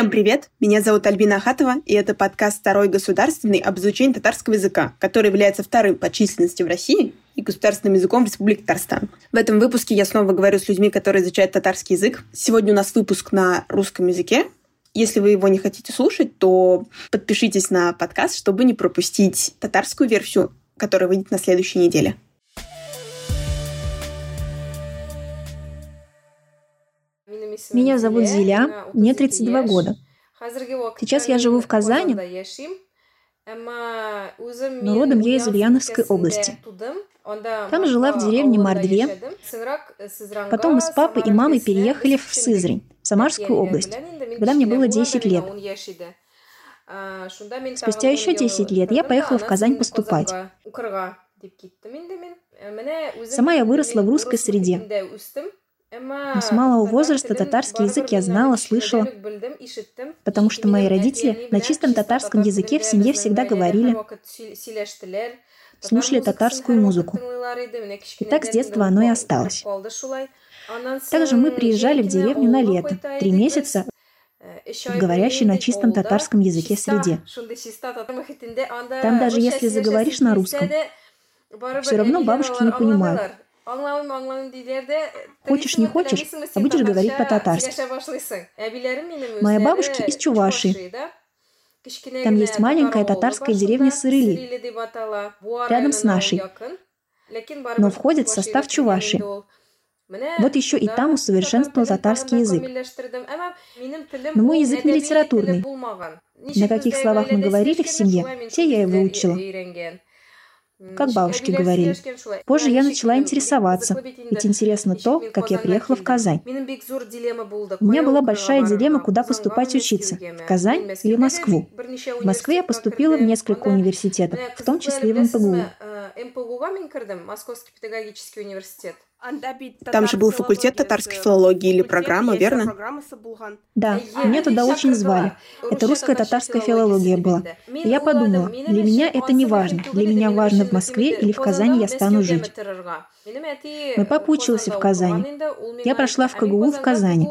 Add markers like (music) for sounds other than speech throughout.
Всем привет! Меня зовут Альбина Ахатова, и это подкаст «Второй государственный об изучении татарского языка», который является вторым по численности в России и государственным языком в Республике Татарстан. В этом выпуске я снова говорю с людьми, которые изучают татарский язык. Сегодня у нас выпуск на русском языке. Если вы его не хотите слушать, то подпишитесь на подкаст, чтобы не пропустить татарскую версию, которая выйдет на следующей неделе. Меня зовут Зиля, мне 32 года. Сейчас я живу в Казани, но родом я из Ульяновской области. Там жила в деревне Мордве. Потом мы с папой и мамой переехали в Сызрань, в Самарскую область, когда мне было 10 лет. Спустя еще 10 лет я поехала в Казань поступать. Сама я выросла в русской среде. Но с малого возраста татарский язык я знала, слышала, потому что мои родители на чистом татарском языке в семье всегда говорили, слушали татарскую музыку. И так с детства оно и осталось. Также мы приезжали в деревню на лето, три месяца в говорящей на чистом татарском языке среде. Там даже если заговоришь на русском, все равно бабушки не понимают. Хочешь, не хочешь, а будешь говорить по-татарски. Моя бабушка из Чувашии. Там есть маленькая татарская деревня Сырыли, рядом с нашей, но входит в состав Чуваши. Вот еще и там усовершенствовал татарский язык. Но мой язык не литературный. На каких словах мы говорили в семье, те я и выучила как бабушки говорили. Позже я начала интересоваться, ведь интересно то, как я приехала в Казань. У меня была большая дилемма, куда поступать учиться, в Казань или Москву. В Москве я поступила в несколько университетов, в том числе и в МПГУ. Московский педагогический университет. Там же был факультет татарской филологии или программа, верно? Да, меня туда очень звали. Это русская татарская филология была. И я подумала, для меня это не важно. Для меня важно в Москве или в Казани я стану жить. Мой папа учился в Казани. Я прошла в КГУ в Казани.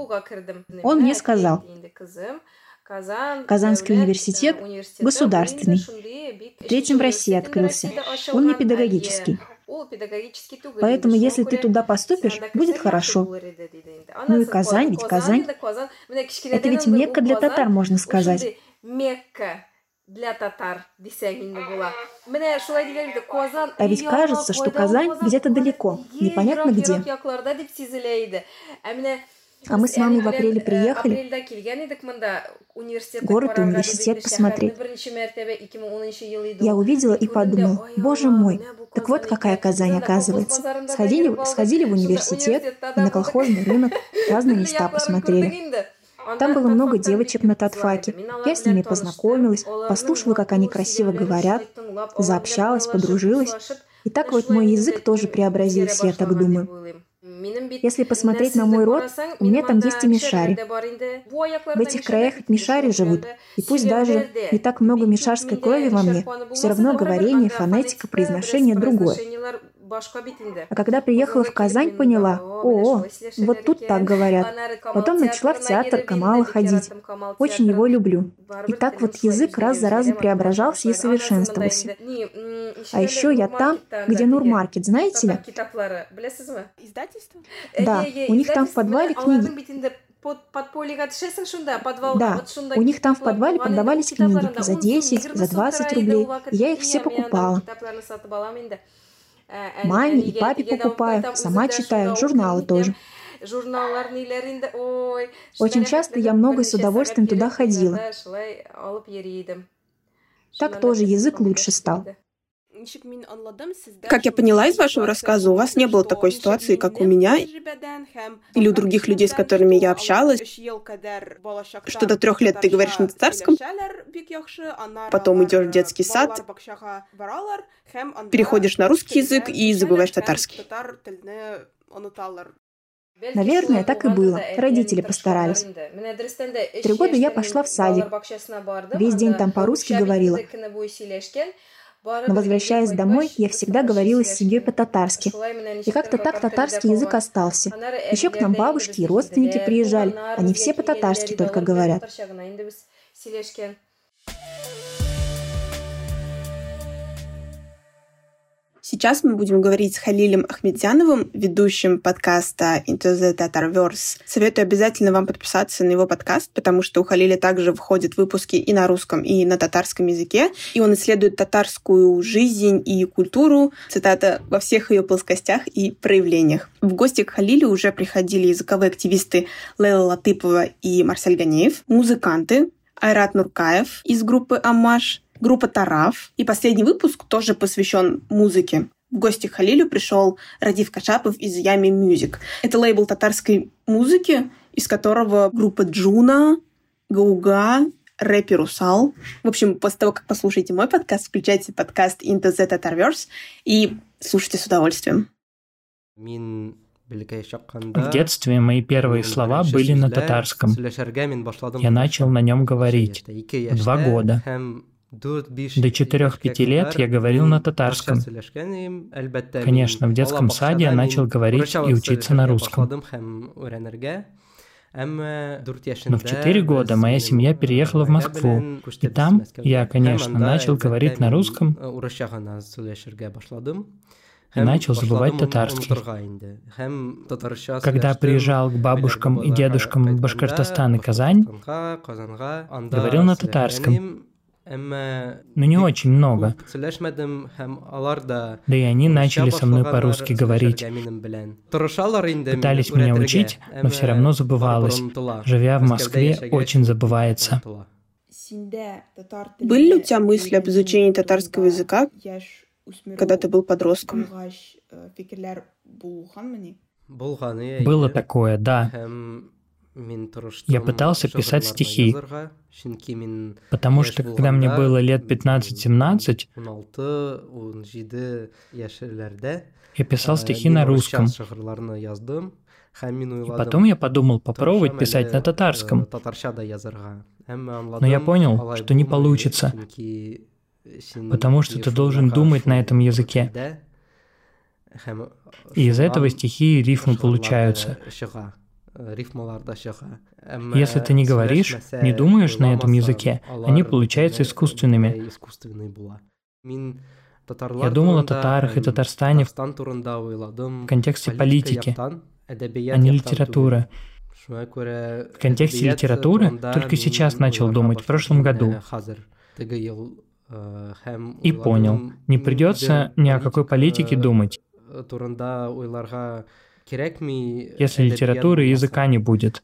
Он мне сказал, Казанский университет государственный. Третьим в России открылся. Он не педагогический. Поэтому, если ты туда поступишь, будет хорошо. Ну и Казань, ведь Казань. Это ведь Мекка для татар, можно сказать. Мекка для татар А ведь кажется, что Казань где-то далеко, непонятно где. А мы с мамой в апреле приехали. Город и университет посмотреть. Я увидела и подумала, боже мой, так вот какая Казань оказывается. Сходили, сходили в университет и на колхозный рынок, (laughs) разные места посмотрели. Там было много девочек на татфаке. Я с ними познакомилась, послушала, как они красиво говорят, заобщалась, подружилась. И так вот мой язык тоже преобразился, я так думаю. Если посмотреть на мой род, у меня там есть и мишари. В этих краях мишари живут, и пусть даже не так много мишарской крови во мне, все равно говорение, фонетика, произношение другое. А когда приехала в Казань, поняла, о, вот тут так говорят. Потом начала в театр Камала ходить. Очень его люблю. И так вот язык раз за разом преображался и совершенствовался. А еще я там, где Нурмаркет, знаете ли? Да, у них там в подвале книги. Да, у них там в подвале продавались книги за 10, за 20 рублей. Я их все покупала. Маме и папе покупаю, сама читаю, журналы тоже. Очень часто я много с удовольствием туда ходила. Так тоже язык лучше стал. Как я поняла из вашего рассказа, у вас не было такой ситуации, как у меня или у других людей, с которыми я общалась, что до трех лет ты говоришь на татарском, потом идешь в детский сад, переходишь на русский язык и забываешь татарский. Наверное, так и было. Родители постарались. Три года я пошла в садик. Весь день там по-русски говорила. Но возвращаясь домой, я всегда говорила с семьей по-татарски. И как-то так татарский язык остался. Еще к нам бабушки и родственники приезжали. Они все по-татарски только говорят. Сейчас мы будем говорить с Халилем Ахмедзяновым, ведущим подкаста Into the Tatarverse. Советую обязательно вам подписаться на его подкаст, потому что у Халиля также выходят выпуски и на русском, и на татарском языке, и он исследует татарскую жизнь и культуру, цитата, во всех ее плоскостях и проявлениях. В гости к Халилю уже приходили языковые активисты Лейла Латыпова и Марсель Ганеев, музыканты Айрат Нуркаев из группы «Амаш», группа Тараф. И последний выпуск тоже посвящен музыке. В гости к Халилю пришел Радив Кашапов из Yummy Music. Это лейбл татарской музыки, из которого группа Джуна, Гауга, рэпер Усал. В общем, после того, как послушаете мой подкаст, включайте подкаст Into the Tatarverse и слушайте с удовольствием. В детстве мои первые слова были на татарском. Я начал на нем говорить. Два года. До 4-5 лет я говорил на татарском. Конечно, в детском саде я начал говорить и учиться на русском. Но в 4 года моя семья переехала в Москву, и там я, конечно, начал говорить на русском. и начал забывать татарский. Когда приезжал к бабушкам и дедушкам в Башкортостан и Казань, говорил на татарском, но не очень много. Да и они начали со мной по-русски говорить. Пытались меня учить, но все равно забывалось. Живя в Москве, очень забывается. Были ли у тебя мысли об изучении татарского языка, когда ты был подростком? Было такое, да. Я пытался писать стихи, потому что когда мне было лет 15-17, я писал стихи на русском. И потом я подумал попробовать писать на татарском. Но я понял, что не получится, потому что ты должен думать на этом языке. И из этого стихи и рифмы получаются. Если ты не говоришь, не думаешь на этом языке, они получаются искусственными. Я думал о татарах и Татарстане в контексте политики, а не литературы. В контексте литературы только сейчас начал думать, в прошлом году. И понял, не придется ни о какой политике думать. Если литературы и языка не будет.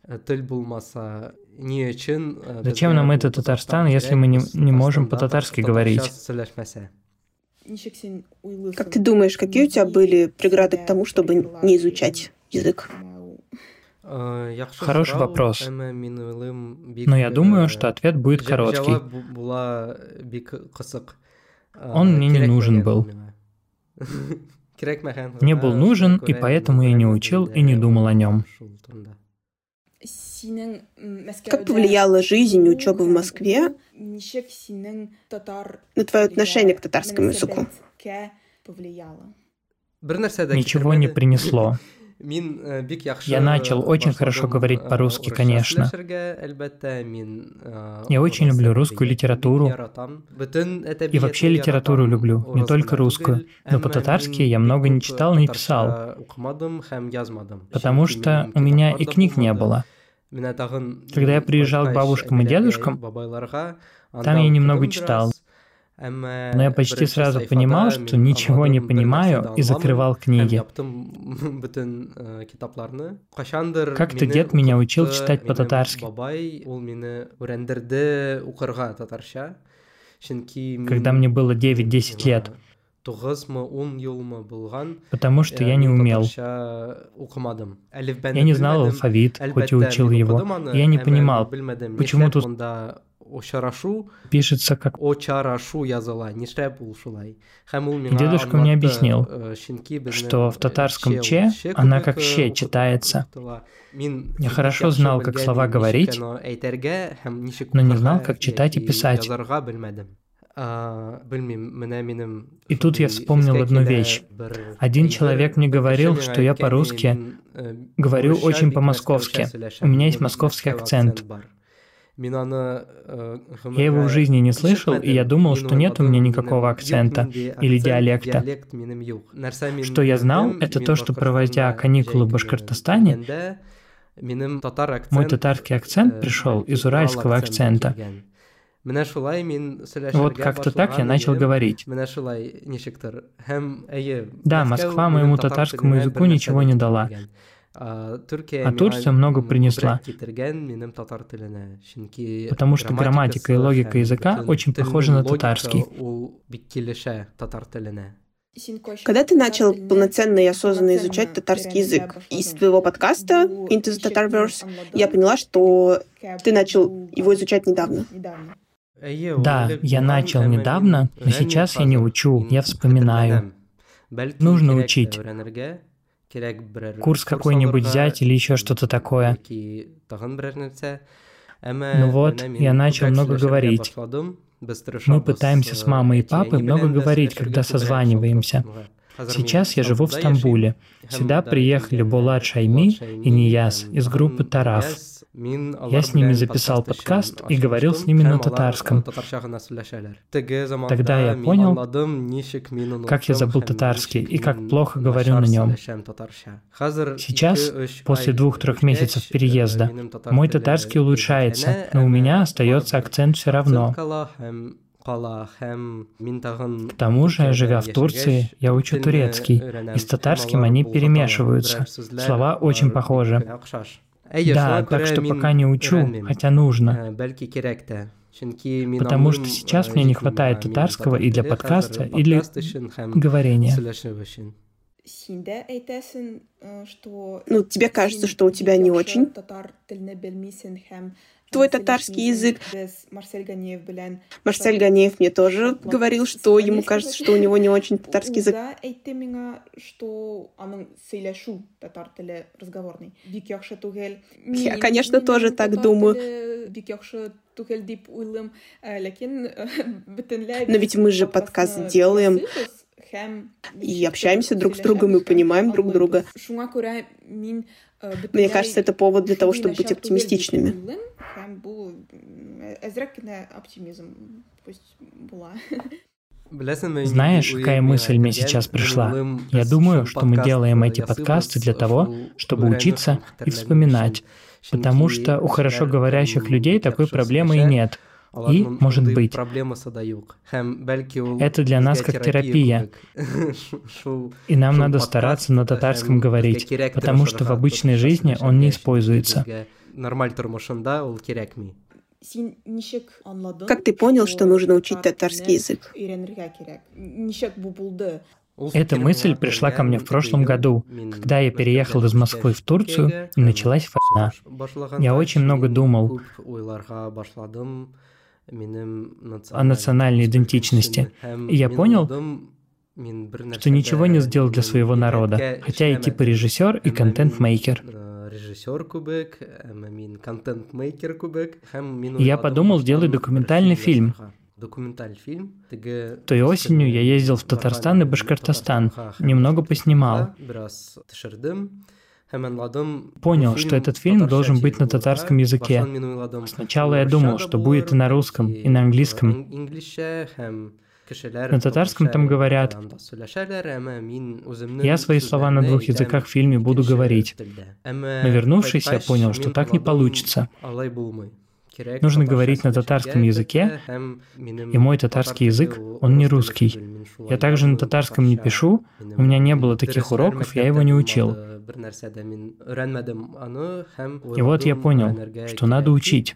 Зачем нам этот Татарстан, если мы не, не можем по-татарски говорить? Как ты думаешь, какие у тебя были преграды к тому, чтобы не изучать язык? Хороший вопрос. Но я думаю, что ответ будет короткий. Он мне не нужен был. (laughs) Мне был нужен, и поэтому я не учил и не думал о нем. Как повлияла жизнь и учеба в Москве на твое отношение к татарскому языку? Ничего не принесло. (laughs) Я начал очень хорошо говорить по-русски, конечно. Я очень люблю русскую литературу. И вообще литературу люблю, не только русскую. Но по-татарски я много не читал, не писал. Потому что у меня и книг не было. Когда я приезжал к бабушкам и дедушкам, там я немного читал. Но я почти сразу понимал, что ничего не понимаю, и закрывал книги. (laughs) Как-то дед меня учил читать по-татарски. Когда мне было 9-10 лет. Потому что я не умел. Я не знал алфавит, хоть и учил его. Я не понимал, почему тут пишется как Дедушка мне объяснил, что в татарском «че» она как «ще» читается. Я хорошо знал, как слова говорить, но не знал, как читать и писать. И тут я вспомнил одну вещь. Один человек мне говорил, что я по-русски говорю очень по-московски. У меня есть московский акцент. Я его в жизни не слышал, и я думал, что нет у меня никакого акцента или диалекта. Что я знал, это то, что проводя каникулы в Башкортостане, мой татарский акцент пришел из уральского акцента. Вот как-то так я начал говорить. Да, Москва моему татарскому языку ничего не дала. А Турция много принесла, потому что грамматика и логика языка очень похожи на татарский. Когда ты начал полноценно и осознанно изучать татарский язык? Из твоего подкаста Into the Tatarverse я поняла, что ты начал его изучать недавно. Да, я начал недавно, но сейчас я не учу, я вспоминаю. Нужно учить. Курс какой-нибудь взять или еще что-то такое. Ну вот, я начал много говорить. Мы пытаемся с мамой и папой много говорить, когда созваниваемся. Сейчас я живу в Стамбуле. Сюда приехали Булат Шайми и Нияз из группы Тараф. Я с ними записал подкаст и говорил с ними на татарском. Тогда я понял, как я забыл татарский и как плохо говорю на нем. Сейчас, после двух-трех месяцев переезда, мой татарский улучшается, но у меня остается акцент все равно. К тому же, живя в Турции, я учу турецкий, и с татарским они перемешиваются. Слова очень похожи. Да, так что пока не учу, хотя нужно. Потому что сейчас мне не хватает татарского и для подкаста, и для говорения. Ну, тебе кажется, что у тебя не очень твой татарский язык. Марсель Ганеев мне тоже говорил, что ему кажется, что у него не очень татарский язык. Я, конечно, тоже так думаю. Но ведь мы же подкаст делаем и общаемся друг с другом и понимаем друг друга. Мне кажется, это повод для того, чтобы быть оптимистичными. Знаешь, какая мысль мне сейчас пришла? Я думаю, что мы делаем эти подкасты для того, чтобы учиться и вспоминать, потому что у хорошо говорящих людей такой проблемы и нет. И, может быть, это для нас как терапия. (laughs) И нам надо стараться на татарском говорить, потому что в обычной жизни он не используется. Как ты понял, что нужно учить татарский язык? Эта мысль пришла ко мне в прошлом году, когда я переехал из Москвы в Турцию, и началась война. Я очень много думал о национальной идентичности. И я понял, что ничего не сделал для своего народа, хотя и типа режиссер и контент-мейкер. Я подумал сделать документальный фильм. Той осенью я ездил в Татарстан и Башкортостан, немного поснимал. Понял, что этот фильм должен быть на татарском языке. Сначала я думал, что будет и на русском, и на английском. На татарском там говорят. Я свои слова на двух языках в фильме буду говорить. Но вернувшись, я понял, что так не получится. Нужно говорить на татарском языке, и мой татарский язык, он не русский. Я также на татарском не пишу, у меня не было таких уроков, я его не учил. И вот я понял, что надо учить.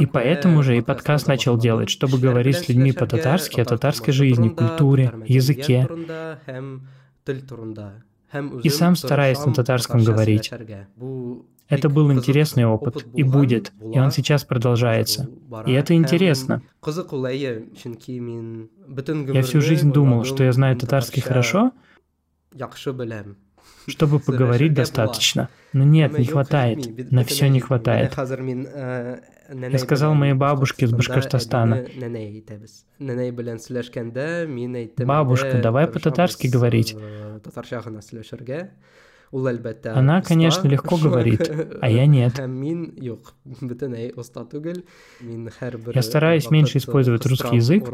И поэтому же и подкаст начал делать, чтобы говорить с людьми по-татарски о татарской жизни, культуре, языке. И сам стараясь на татарском говорить. Это был интересный опыт, и будет, и он сейчас продолжается. И это интересно. Я всю жизнь думал, что я знаю татарский хорошо, Чтобы поговорить достаточно. Но нет, не хватает. На все не хватает. Я сказал моей бабушке из Башкортостана. Бабушка, давай по-татарски говорить. Она, конечно, легко (laughs) говорит, а я нет. Я стараюсь меньше использовать русский язык.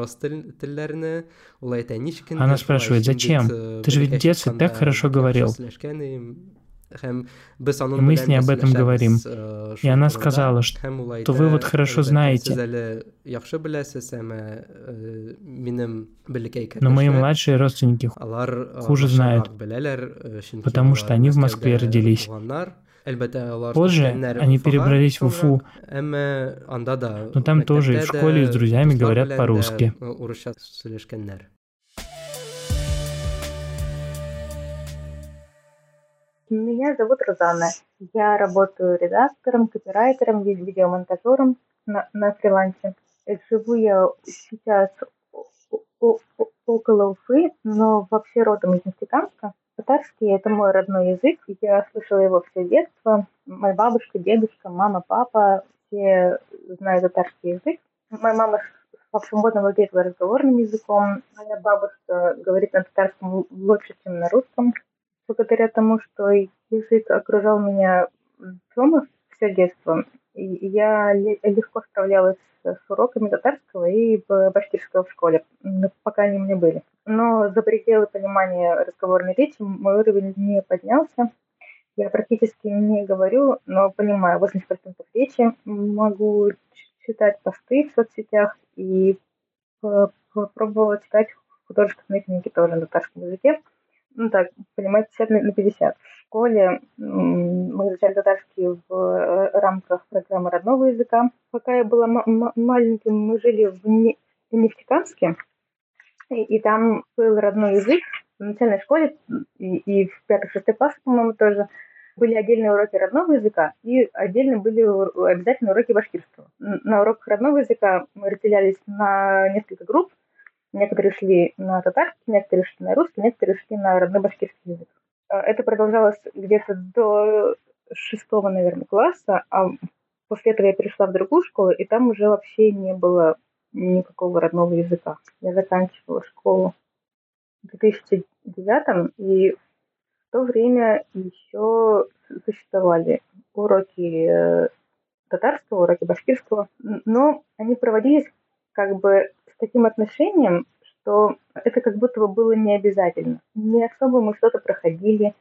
Она спрашивает, зачем? Ты же ведь в детстве так хорошо говорил. И мы с ней об этом говорим. И она сказала, что вы вот хорошо знаете. Но мои младшие родственники хуже знают, потому что они в Москве родились. Позже они перебрались в Уфу, но там тоже и в школе с друзьями говорят по-русски. Меня зовут Розанна. Я работаю редактором, копирайтером, видеомонтажером на, на фрилансе. Живу я сейчас около Уфы, но вообще родом из Нефтекамска. Татарский – это мой родной язык. Я слышала его все детство. Моя бабушка, дедушка, мама, папа – все знают татарский язык. Моя мама свободно владеет разговорным языком. Моя бабушка говорит на татарском лучше, чем на русском благодаря тому, что язык окружал меня дома все детство, я легко справлялась с уроками татарского и башкирского в школе, пока они у меня были. Но за пределы понимания разговорной речи мой уровень не поднялся. Я практически не говорю, но понимаю 80% речи. Могу читать посты в соцсетях и попробовала читать художественные книги тоже на татарском языке ну так, понимаете, 50 на 50. В школе мы изучали татарский в э, рамках программы родного языка. Пока я была маленьким, мы жили в, не в Нефтекамске, и, и там был родной язык. В начальной школе и, и в пятый-шестой класс, по-моему, тоже были отдельные уроки родного языка и отдельно были обязательно уроки башкирского. На уроках родного языка мы разделялись на несколько групп – Некоторые шли на татарский, некоторые шли на русский, некоторые шли на родной башкирский язык. А, это продолжалось где-то до шестого, наверное, класса, а после этого я перешла в другую школу, и там уже вообще не было никакого родного языка. Я заканчивала школу в 2009 и в то время еще существовали уроки э, татарского, уроки башкирского, но они проводились как бы с таким отношением, что это как будто бы было не обязательно. Не особо мы что-то проходили,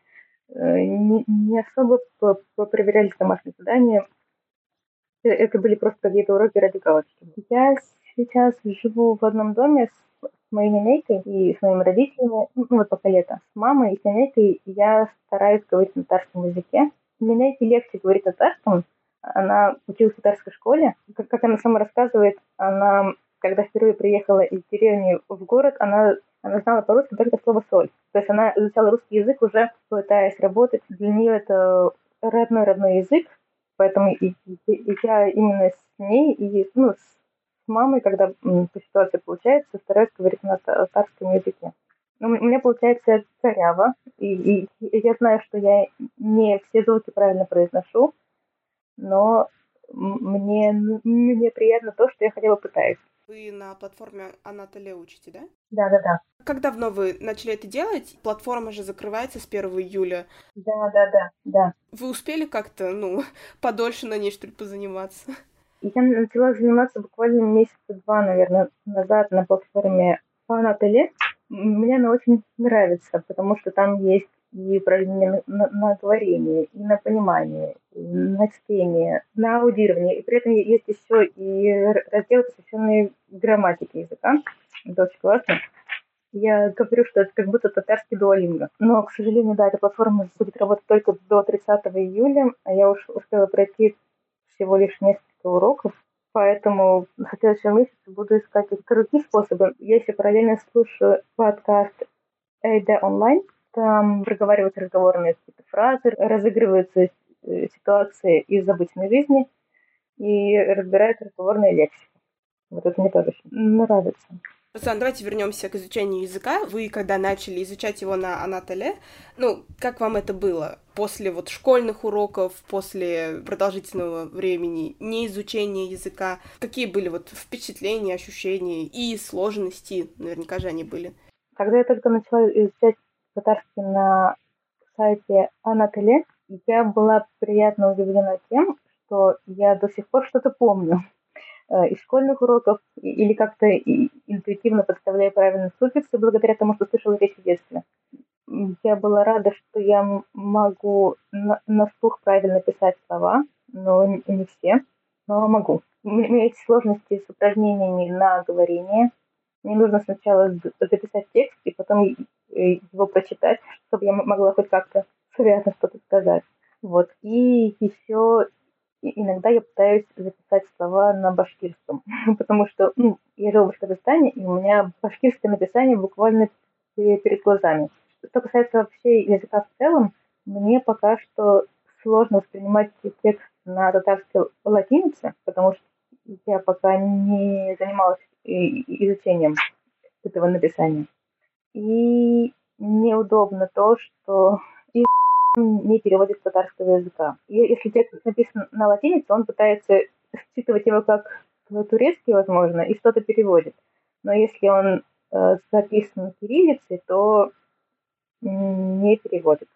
э, не, не особо проверяли домашние задания. Э, это были просто какие-то уроки ради галочки. Я сейчас живу в одном доме с, моей нянейкой и с моими родителями, ну вот пока лето, с мамой и с нянейкой я стараюсь говорить на татарском языке. Нянейке легче говорить на татарском, она училась в татарской школе. Как, как она сама рассказывает, она когда впервые приехала из деревни в город, она, она знала по-русски только слово «соль». То есть она изучала русский язык уже пытаясь работать. Для нее это родной-родной язык, поэтому и, и, и я именно с ней и ну, с мамой, когда по ситуации получается, стараюсь говорить на татарском языке. У меня получается коряво, и, и, и я знаю, что я не все звуки правильно произношу, но мне, мне приятно то, что я хотя бы пытаюсь. Вы на платформе Анатолия учите, да? Да, да, да. Как давно вы начали это делать? Платформа же закрывается с 1 июля. Да, да, да, да. Вы успели как-то, ну, (laughs) подольше на ней, что ли, позаниматься? Я начала заниматься буквально месяца два, наверное, назад на платформе Анатолия. Мне она очень нравится, потому что там есть и упражнения на, на говорение, и на понимание, и на чтение, на аудирование. И при этом есть еще и раздел, посвященный грамматике языка. Это очень классно. Я говорю, что это как будто татарский дуалинго. Но, к сожалению, да, эта платформа будет работать только до 30 июля, а я уж успела пройти всего лишь несколько уроков. Поэтому в следующем месяце буду искать другие способы. Я еще параллельно слушаю подкаст Эйда онлайн, там проговариваются разговорные какие-то фразы, разыгрываются э, ситуации из обычной жизни и разбирают разговорные лексики. Вот это мне тоже нравится. Руслан, давайте вернемся к изучению языка. Вы, когда начали изучать его на Анатоле, ну, как вам это было? После вот школьных уроков, после продолжительного времени не изучения языка, какие были вот впечатления, ощущения и сложности? Наверняка же они были. Когда я только начала изучать татарский на сайте Анатоле, я была приятно удивлена тем, что я до сих пор что-то помню. Э, из школьных уроков или как-то интуитивно подставляя правильные суффиксы благодаря тому, что слышала речь в детстве. Я была рада, что я могу на, на слух правильно писать слова, но не все, но могу. У меня есть сложности с упражнениями на говорение. Мне нужно сначала записать текст и потом его прочитать, чтобы я могла хоть как-то связно что-то сказать. Вот. И еще иногда я пытаюсь записать слова на башкирском, (laughs) потому что ну, я живу в Башкортостане, и у меня башкирское написание буквально перед глазами. Что касается вообще языка в целом, мне пока что сложно воспринимать текст на татарской латинице, потому что я пока не занималась изучением этого написания. И неудобно то, что (laughs) не переводит с татарского языка. И если текст написан на латинице, он пытается считывать его как турецкий, возможно, и что-то переводит. Но если он э, записан кириллицей, то не переводит.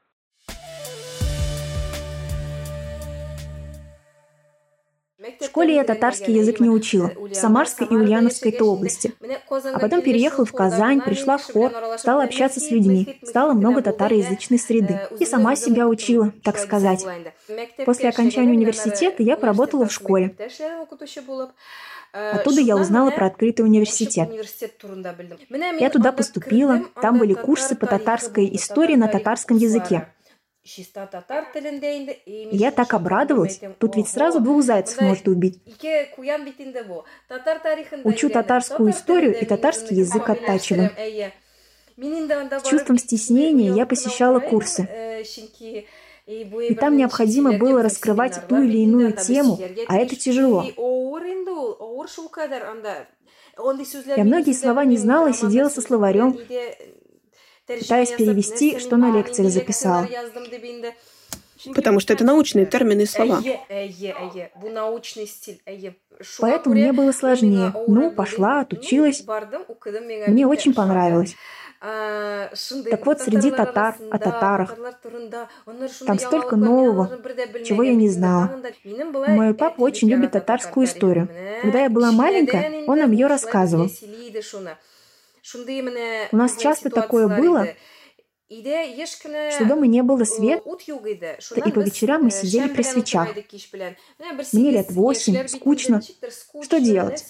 В школе я татарский язык не учила, в Самарской и Ульяновской -то области. А потом переехала в Казань, пришла в хор, стала общаться с людьми, стала много татароязычной среды. И сама себя учила, так сказать. После окончания университета я поработала в школе. Оттуда я узнала про открытый университет. Я туда поступила, там были курсы по татарской истории на татарском языке. Я так обрадовалась. Тут ведь сразу двух зайцев можно убить. Учу татарскую историю и татарский язык оттачиваю. С чувством стеснения я посещала курсы. И там необходимо было раскрывать ту или иную тему, а это тяжело. Я многие слова не знала и сидела со словарем, пытаясь перевести, что на лекциях записала. Потому что это научные термины и слова. Поэтому мне было сложнее. Ну, пошла, отучилась. Мне очень понравилось. Так вот, среди татар, о татарах, там столько нового, чего я не знала. Мой папа очень любит татарскую историю. Когда я была маленькая, он нам ее рассказывал. У нас часто такое было, что дома не было света, и по вечерам мы сидели при свечах. Мне лет восемь, скучно. Что делать?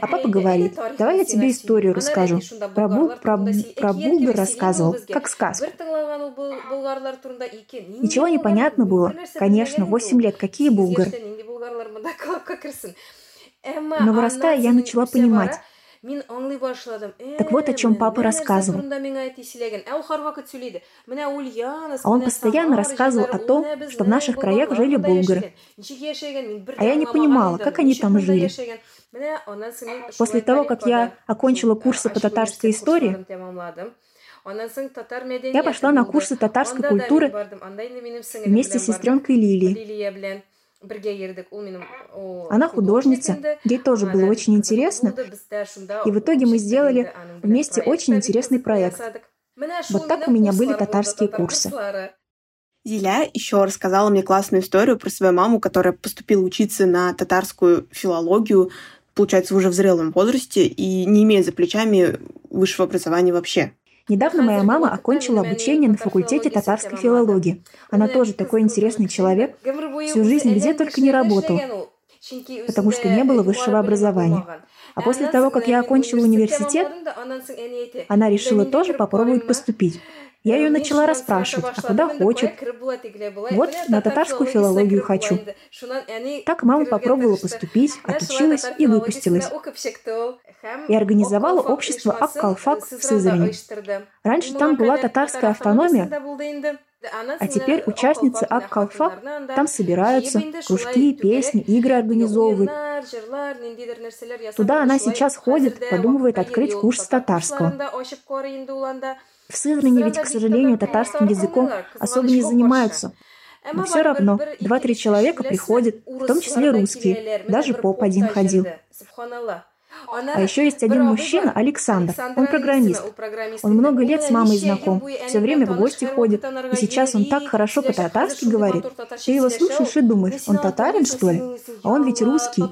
А папа говорит, давай я тебе историю расскажу. Про, бул, про, про Булгар рассказывал, как сказку. Ничего не понятно было. Конечно, восемь лет, какие булгары? (laughs) Но вырастая, я начала понимать, так вот о чем папа рассказывал. А он постоянно рассказывал о том, что в наших краях жили булгары. А я не понимала, как они там жили. После того, как я окончила курсы по татарской истории, я пошла на курсы татарской культуры вместе с сестренкой Лилией. Она художница, ей тоже было очень интересно, и в итоге мы сделали вместе очень интересный проект. Вот так у меня были татарские курсы. Зиля еще рассказала мне классную историю про свою маму, которая поступила учиться на татарскую филологию, получается, уже в зрелом возрасте и не имея за плечами высшего образования вообще. Недавно моя мама окончила обучение на факультете татарской филологии. Она тоже такой интересный человек. Всю жизнь где только не работала, потому что не было высшего образования. А после того, как я окончила университет, она решила тоже попробовать поступить. Я ее начала расспрашивать, а куда хочет. Вот на татарскую филологию хочу. Так мама попробовала поступить, (laughs) отучилась и выпустилась. И организовала общество Аккалфак в Сызрани. Раньше там была татарская автономия, А теперь участницы Аккалфа там собираются, кружки, песни, игры организовывают. Туда она сейчас ходит, подумывает открыть курс татарского. В Сызрани ведь, к сожалению, татарским языком особо не занимаются. Но все равно два-три человека приходят, в том числе русские. Даже поп один ходил. А еще есть один мужчина, Александр. Он программист. Он много лет с мамой знаком, все время в гости ходит. И сейчас он так хорошо по-татарски говорит. Ты его слушаешь и думаешь, он татарин, что ли? А он ведь русский.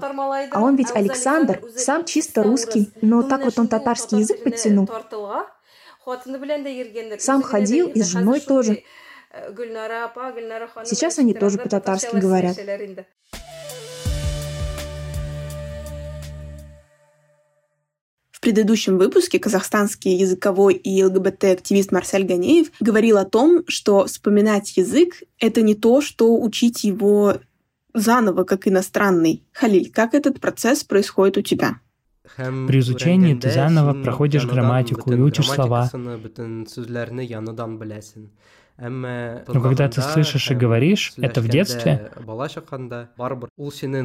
А он ведь Александр, сам чисто русский. Но так вот он татарский язык подтянул. Сам ходил и с женой тоже. Сейчас они тоже по-татарски говорят. Предыдущем выпуске казахстанский языковой и ЛГБТ-активист Марсель Ганеев говорил о том, что вспоминать язык — это не то, что учить его заново, как иностранный. Халиль, как этот процесс происходит у тебя? При изучении ты заново проходишь грамматику и учишь слова. Но когда ты слышишь и говоришь это в детстве,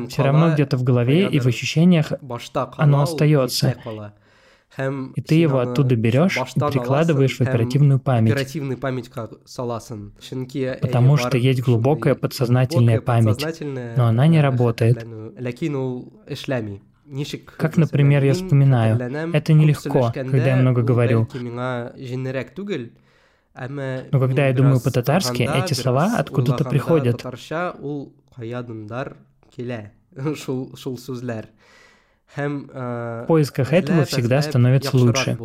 все равно где-то в голове и в ощущениях оно остается. И ты его оттуда берешь и прикладываешь в оперативную память. Потому что есть глубокая подсознательная память, но она не работает. Как, например, я вспоминаю, это нелегко, когда я много говорю. Но когда я думаю по-татарски, эти слова откуда-то приходят. (laughs) В поисках этого всегда становится лучше.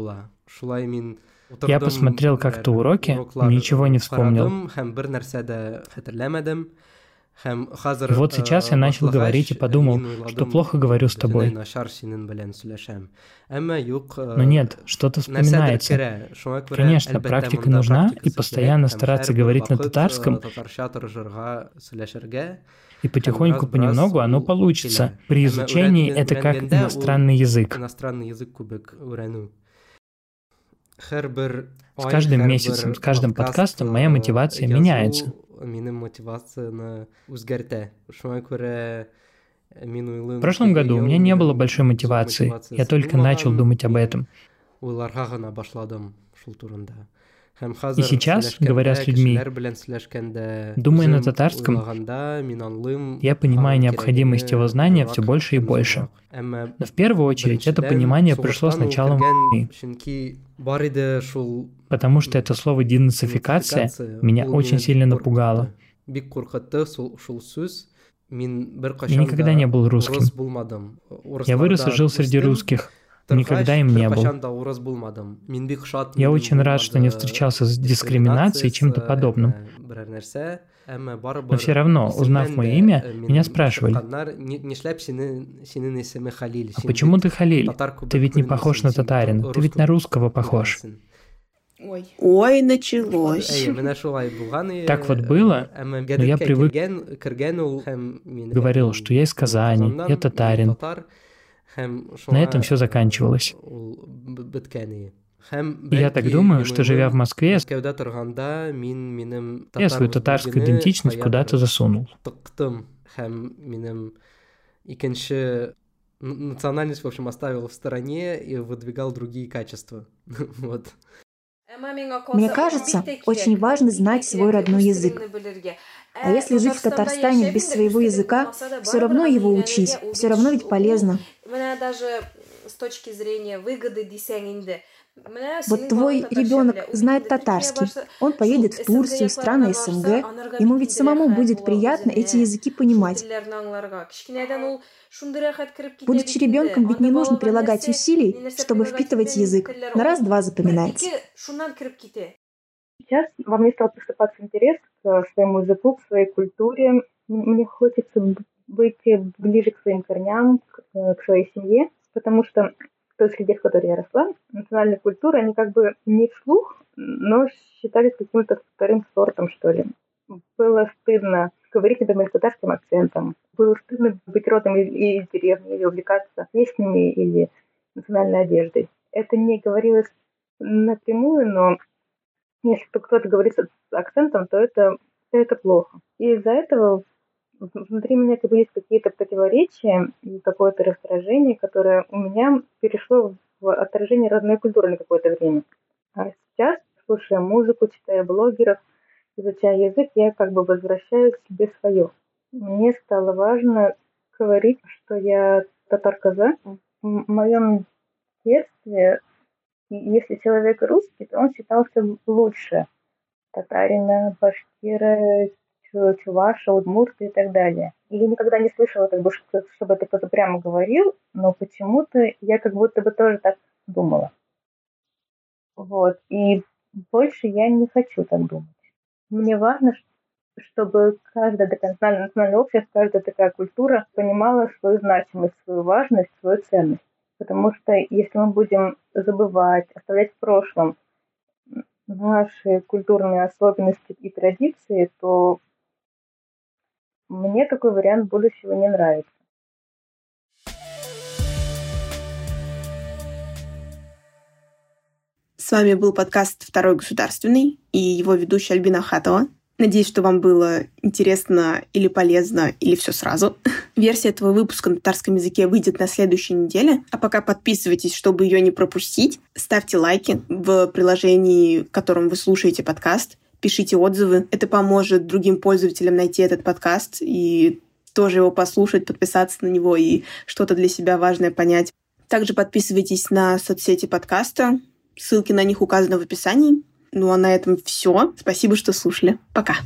Я посмотрел как-то уроки, ничего не вспомнил. Вот сейчас я начал говорить и подумал, что плохо говорю с тобой. Но нет, что-то вспоминается. Конечно, практика нужна, и постоянно стараться говорить на татарском, и потихоньку, понемногу оно получится. При изучении это как иностранный язык. С каждым месяцем, с каждым подкастом моя мотивация меняется минем мотивацияны үзгәртә. Шуңа күрә в прошлом году у меня не было большой мотивации. Я только начал думать об этом. И сейчас, говоря с людьми, думая на татарском, я понимаю необходимость его знания все больше и больше. Но в первую очередь это понимание пришло с началом войны. Потому что это слово «денацификация» меня очень сильно напугало. Я никогда не был русским. Я вырос и жил среди русских. Никогда им не был. Я очень рад, что не встречался с дискриминацией и чем-то подобным. Но все равно, узнав мое имя, меня спрашивали, а почему ты Халиль? Ты ведь не похож на татарина, ты ведь на русского похож. Ой. Ой, началось. Так вот было, но я привык, говорил, что я из Казани, я татарин. На этом все заканчивалось. И я так думаю, что живя в Москве, я свою татарскую идентичность куда-то засунул. Национальность, в общем, оставил в стороне и выдвигал другие качества. (laughs) вот. Мне кажется, очень важно знать свой родной язык. А если жить в Татарстане без своего языка, все равно его учить, все равно ведь полезно. даже с точки зрения выгоды вот твой ребенок знает татарский, он поедет в Турцию, страны СНГ, ему ведь самому будет приятно эти языки понимать. Будучи ребенком, ведь не нужно прилагать усилий, чтобы впитывать язык. На раз-два запоминается. Сейчас во мне стал просыпаться интерес к своему языку, к своей культуре. Мне хочется быть ближе к своим корням, к, э, к своей семье, потому что в той среде, в которой я росла, национальная культура, они как бы не вслух, но считались каким-то вторым сортом, что ли. Было стыдно говорить, например, с татарским акцентом. Было стыдно быть родом из, из деревни или увлекаться песнями или национальной одеждой. Это не говорилось напрямую, но если кто-то говорит с акцентом, то это, то это плохо. И из-за этого внутри меня как бы есть какие-то противоречия и какое-то раздражение, которое у меня перешло в отражение родной культуры на какое-то время. А сейчас, слушая музыку, читая блогеров, изучая язык, я как бы возвращаю к себе свое. Мне стало важно говорить, что я татар-казак. В моем детстве, если человек русский, то он считался лучше татарина, башкира, чуваша, удмурта и так далее. И я никогда не слышала, как бы, чтобы это кто-то прямо говорил, но почему-то я как будто бы тоже так думала. Вот. И больше я не хочу так думать. Мне важно, чтобы каждая национальное, национальное общество, каждая такая культура понимала свою значимость, свою важность, свою ценность. Потому что если мы будем забывать, оставлять в прошлом наши культурные особенности и традиции, то мне такой вариант будущего не нравится. С вами был подкаст «Второй государственный» и его ведущая Альбина Хатова. Надеюсь, что вам было интересно или полезно, или все сразу. (laughs) Версия этого выпуска на татарском языке выйдет на следующей неделе. А пока подписывайтесь, чтобы ее не пропустить. Ставьте лайки в приложении, в котором вы слушаете подкаст пишите отзывы. Это поможет другим пользователям найти этот подкаст и тоже его послушать, подписаться на него и что-то для себя важное понять. Также подписывайтесь на соцсети подкаста. Ссылки на них указаны в описании. Ну а на этом все. Спасибо, что слушали. Пока.